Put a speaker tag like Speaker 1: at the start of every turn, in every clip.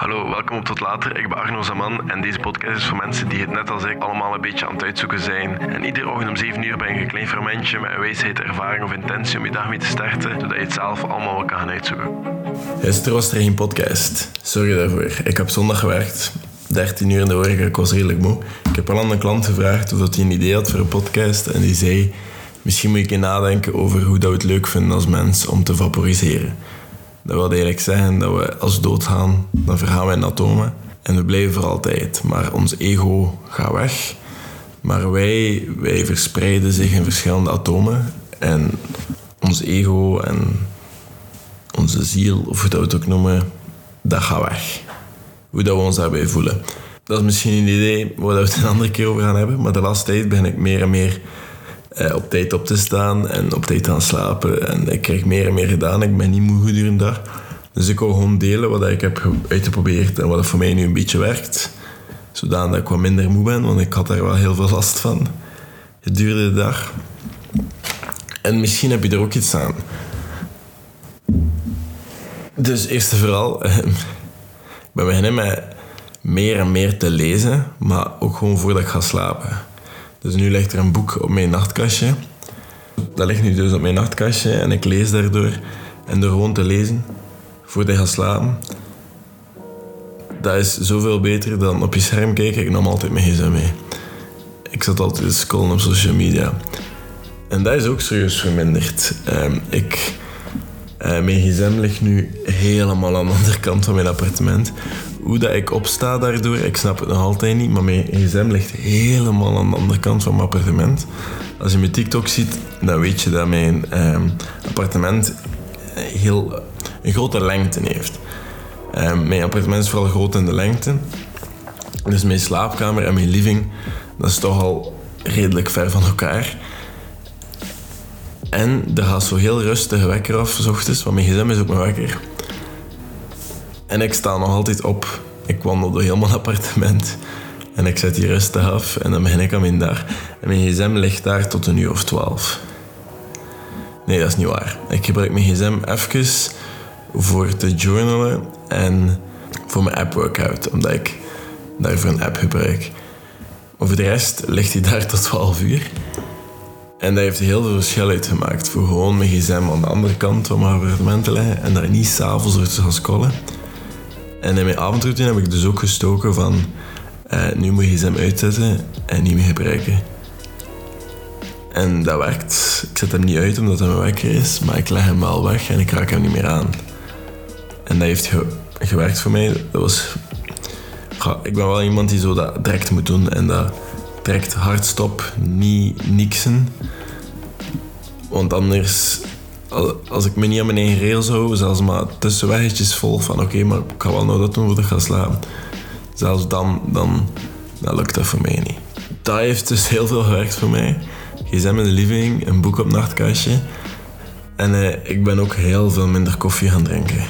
Speaker 1: Hallo, welkom op Tot Later. Ik ben Arno Zaman en deze podcast is voor mensen die het net als ik allemaal een beetje aan het uitzoeken zijn. En iedere ochtend om 7 uur ben je een klein fermentje met een wijsheid, ervaring of intentie om je dag mee te starten, zodat je het zelf allemaal wel kan gaan uitzoeken.
Speaker 2: Gisteren was er geen podcast. Sorry daarvoor. Ik heb zondag gewerkt. 13 uur in de horeca, ik was redelijk moe. Ik heb al aan een klant gevraagd of hij een idee had voor een podcast. En die zei, misschien moet ik je nadenken over hoe dat we het leuk vinden als mens om te vaporiseren. Dat wil eigenlijk zeggen dat we als doodgaan, dan vergaan we in atomen. En we blijven voor altijd. Maar ons ego gaat weg. Maar wij, wij verspreiden zich in verschillende atomen. En ons ego en onze ziel, of hoe dat we het ook noemen, dat gaat weg. Hoe dat we ons daarbij voelen. Dat is misschien een idee waar we het een andere keer over gaan hebben. Maar de laatste tijd ben ik meer en meer eh, op tijd op te staan en op tijd gaan slapen. En ik krijg meer en meer gedaan. Ik ben niet moe gedurende daar. Dus ik wil gewoon delen wat ik heb uitgeprobeerd en wat voor mij nu een beetje werkt. Zodat ik wat minder moe ben, want ik had daar wel heel veel last van. Gedurende de dag. En misschien heb je er ook iets aan. Dus eerst en vooral, ik ben beginnen met meer en meer te lezen, maar ook gewoon voordat ik ga slapen. Dus nu ligt er een boek op mijn nachtkastje. Dat ligt nu dus op mijn nachtkastje en ik lees daardoor. En door gewoon te lezen, voordat je gaat slapen, dat is zoveel beter dan op je scherm kijken. Ik nam altijd mijn gsm mee. Ik zat altijd te scrollen op social media. En dat is ook serieus verminderd. Um, ik, uh, mijn gsm ligt nu helemaal aan de andere kant van mijn appartement. Hoe dat ik opsta daardoor, ik snap het nog altijd niet, maar mijn gsm ligt helemaal aan de andere kant van mijn appartement. Als je mijn TikTok ziet, dan weet je dat mijn um, appartement heel, een grote lengte heeft. Um, mijn appartement is vooral groot in de lengte. Dus mijn slaapkamer en mijn living, dat is toch al redelijk ver van elkaar. En er gaat zo heel rustig wekker af, s ochtends, want mijn gsm is ook mijn wekker. En ik sta nog altijd op. Ik wandel door heel mijn appartement. En ik zet die rustig af en dan begin ik aan mijn dag. En mijn gsm ligt daar tot een uur of twaalf. Nee, dat is niet waar. Ik gebruik mijn gsm even voor te journalen en voor mijn app workout, omdat ik daarvoor een app gebruik. Over de rest ligt hij daar tot 12 uur. En dat heeft heel veel verschil uitgemaakt voor gewoon mijn gsm aan de andere kant van mijn appartement te leggen en daar niet s'avonds door te gaan scrollen. En in mijn avondroutine heb ik dus ook gestoken van uh, nu moet je gsm uitzetten en niet meer gebruiken. En dat werkt. Ik zet hem niet uit omdat hij mijn wekker is, maar ik leg hem wel weg en ik raak hem niet meer aan. En dat heeft ge gewerkt voor mij. Dat was... Ik ben wel iemand die zo dat direct moet doen en dat direct hardstop, niet niksen. Want anders, als ik me niet aan mijn eigen rails hou, zelfs maar tussenweggetjes vol van oké, maar ik ga wel nou dat doen voordat ik ga slapen. Zelfs dan, dan, dan lukt dat voor mij niet. Dat heeft dus heel veel gewerkt voor mij. gsm in de living, een boek op nachtkastje. En eh, ik ben ook heel veel minder koffie gaan drinken.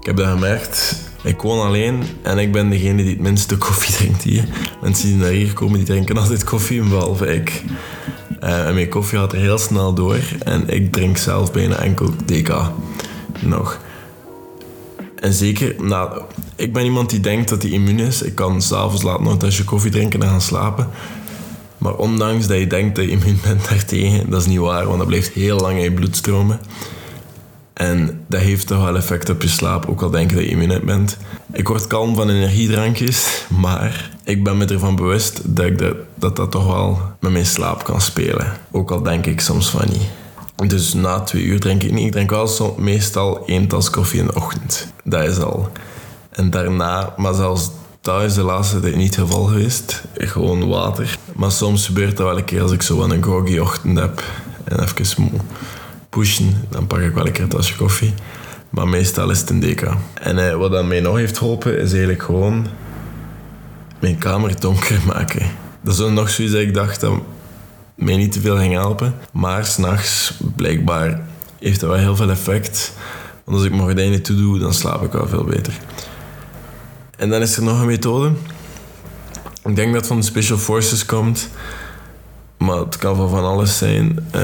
Speaker 2: Ik heb dat gemerkt. Ik woon alleen en ik ben degene die het minste koffie drinkt hier. Mensen die naar hier komen, die drinken altijd koffie, behalve ik. Uh, en mijn koffie gaat er heel snel door en ik drink zelf bijna enkel DK nog. En zeker, nou, ik ben iemand die denkt dat hij immuun is. Ik kan s'avonds laat nog een tasje koffie drinken en gaan slapen. Maar ondanks dat je denkt dat je immuun bent daartegen, dat is niet waar, want dat blijft heel lang in je bloed stromen. En dat heeft toch wel effect op je slaap, ook al denk je dat je immuun bent. Ik word kalm van energiedrankjes, maar ik ben me ervan bewust dat, ik dat, dat dat toch wel met mijn slaap kan spelen. Ook al denk ik soms van niet. Dus na twee uur drink ik niet. Ik drink wel meestal één tas koffie in de ochtend. Dat is al. En daarna, maar zelfs dat is de laatste tijd niet het geval geweest. Gewoon water. Maar soms gebeurt dat wel een keer als ik zo een groggy ochtend heb. En even moe pushen, dan pak ik wel een keer een tasje koffie. Maar meestal is het een deka. En eh, wat dat mij nog heeft geholpen, is eigenlijk gewoon mijn kamer donker maken. Dat is nog zoiets dat ik dacht dat mij niet te veel ging helpen. Maar s'nachts, blijkbaar, heeft dat wel heel veel effect. Want als ik mijn gordijnen toe doe, dan slaap ik wel veel beter. En dan is er nog een methode. Ik denk dat het van de Special Forces komt. Maar het kan van van alles zijn. Uh,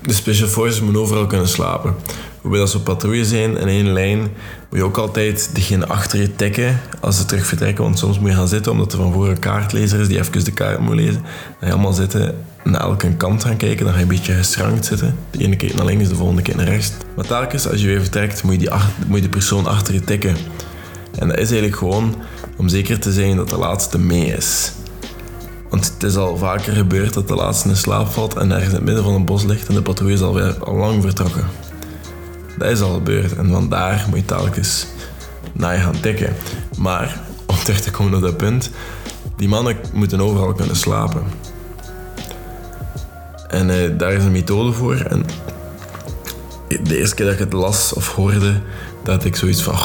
Speaker 2: de special forces moeten overal kunnen slapen. Hoewel ze op patrouille zijn in één lijn, moet je ook altijd degene achter je tikken als ze terug vertrekken. Want soms moet je gaan zitten omdat er van voor een kaartlezer is die even de kaart moet lezen. Dan je allemaal zitten naar elke kant gaan kijken, dan ga je een beetje gestrangt zitten. De ene keer naar links, de volgende keer naar rechts. Maar telkens als je weer vertrekt, moet je, die moet je de persoon achter je tikken. En dat is eigenlijk gewoon om zeker te zijn dat de laatste mee is. Want het is al vaker gebeurd dat de laatste in slaap valt en ergens in het midden van een bos ligt en de patrouille is alweer al lang vertrokken. Dat is al gebeurd en vandaar moet je telkens naar je gaan tikken. Maar om terug te komen op dat punt, die mannen moeten overal kunnen slapen. En eh, daar is een methode voor. En de eerste keer dat ik het las of hoorde, dat ik zoiets van,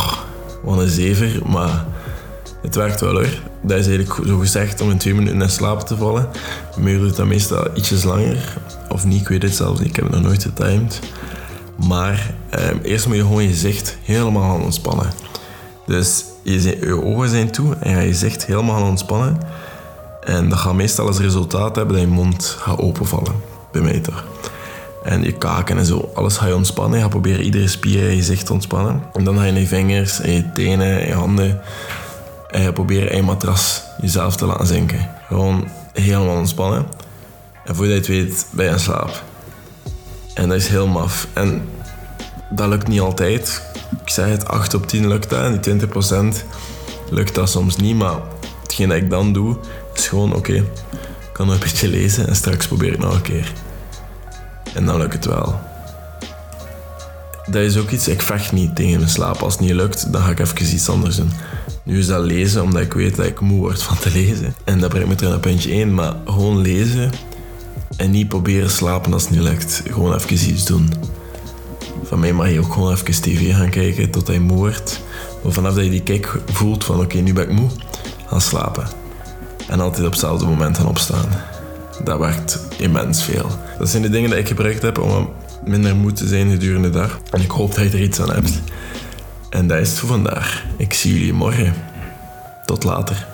Speaker 2: wat een zever, maar het werkt wel hoor. Dat is eigenlijk zo gezegd om in twee minuten in slaap te vallen. Meer doet dat meestal ietsjes langer. Of niet, ik weet het zelfs niet. Ik heb het nog nooit getimed. Maar eh, eerst moet je gewoon je gezicht helemaal gaan ontspannen. Dus je, je ogen zijn toe en je gezicht helemaal gaan ontspannen. En dat gaat meestal als resultaat hebben dat je mond gaat openvallen. Bij mij toch. En je kaken en zo. Alles ga je ontspannen. Je gaat proberen iedere spier in je gezicht te ontspannen. En dan ga je je vingers je tenen en je handen. En je probeert in je matras jezelf te laten zinken. Gewoon helemaal ontspannen. En voordat je het weet, ben je in slaap. En dat is heel maf. En dat lukt niet altijd. Ik zeg het, 8 op 10 lukt dat. En die 20% lukt dat soms niet. Maar hetgeen dat ik dan doe, is gewoon oké. ik kan nog een beetje lezen en straks probeer ik nog een keer. En dan lukt het wel. Dat is ook iets, ik vecht niet tegen mijn slaap. Als het niet lukt, dan ga ik even iets anders doen. Nu is dat lezen, omdat ik weet dat ik moe word van te lezen. En dat brengt me terug naar puntje 1. Maar gewoon lezen en niet proberen slapen als het niet lukt. Gewoon even iets doen. Van mij mag je ook gewoon even tv gaan kijken tot hij moe wordt. Maar vanaf dat je die kijk voelt van oké, nu ben ik moe, gaan slapen. En altijd op hetzelfde moment gaan opstaan. Dat werkt immens veel. Dat zijn de dingen die ik gebruikt heb om minder moe te zijn gedurende de dag. En ik hoop dat je er iets aan hebt. En dat is het voor vandaag. Ik zie jullie morgen. Tot later.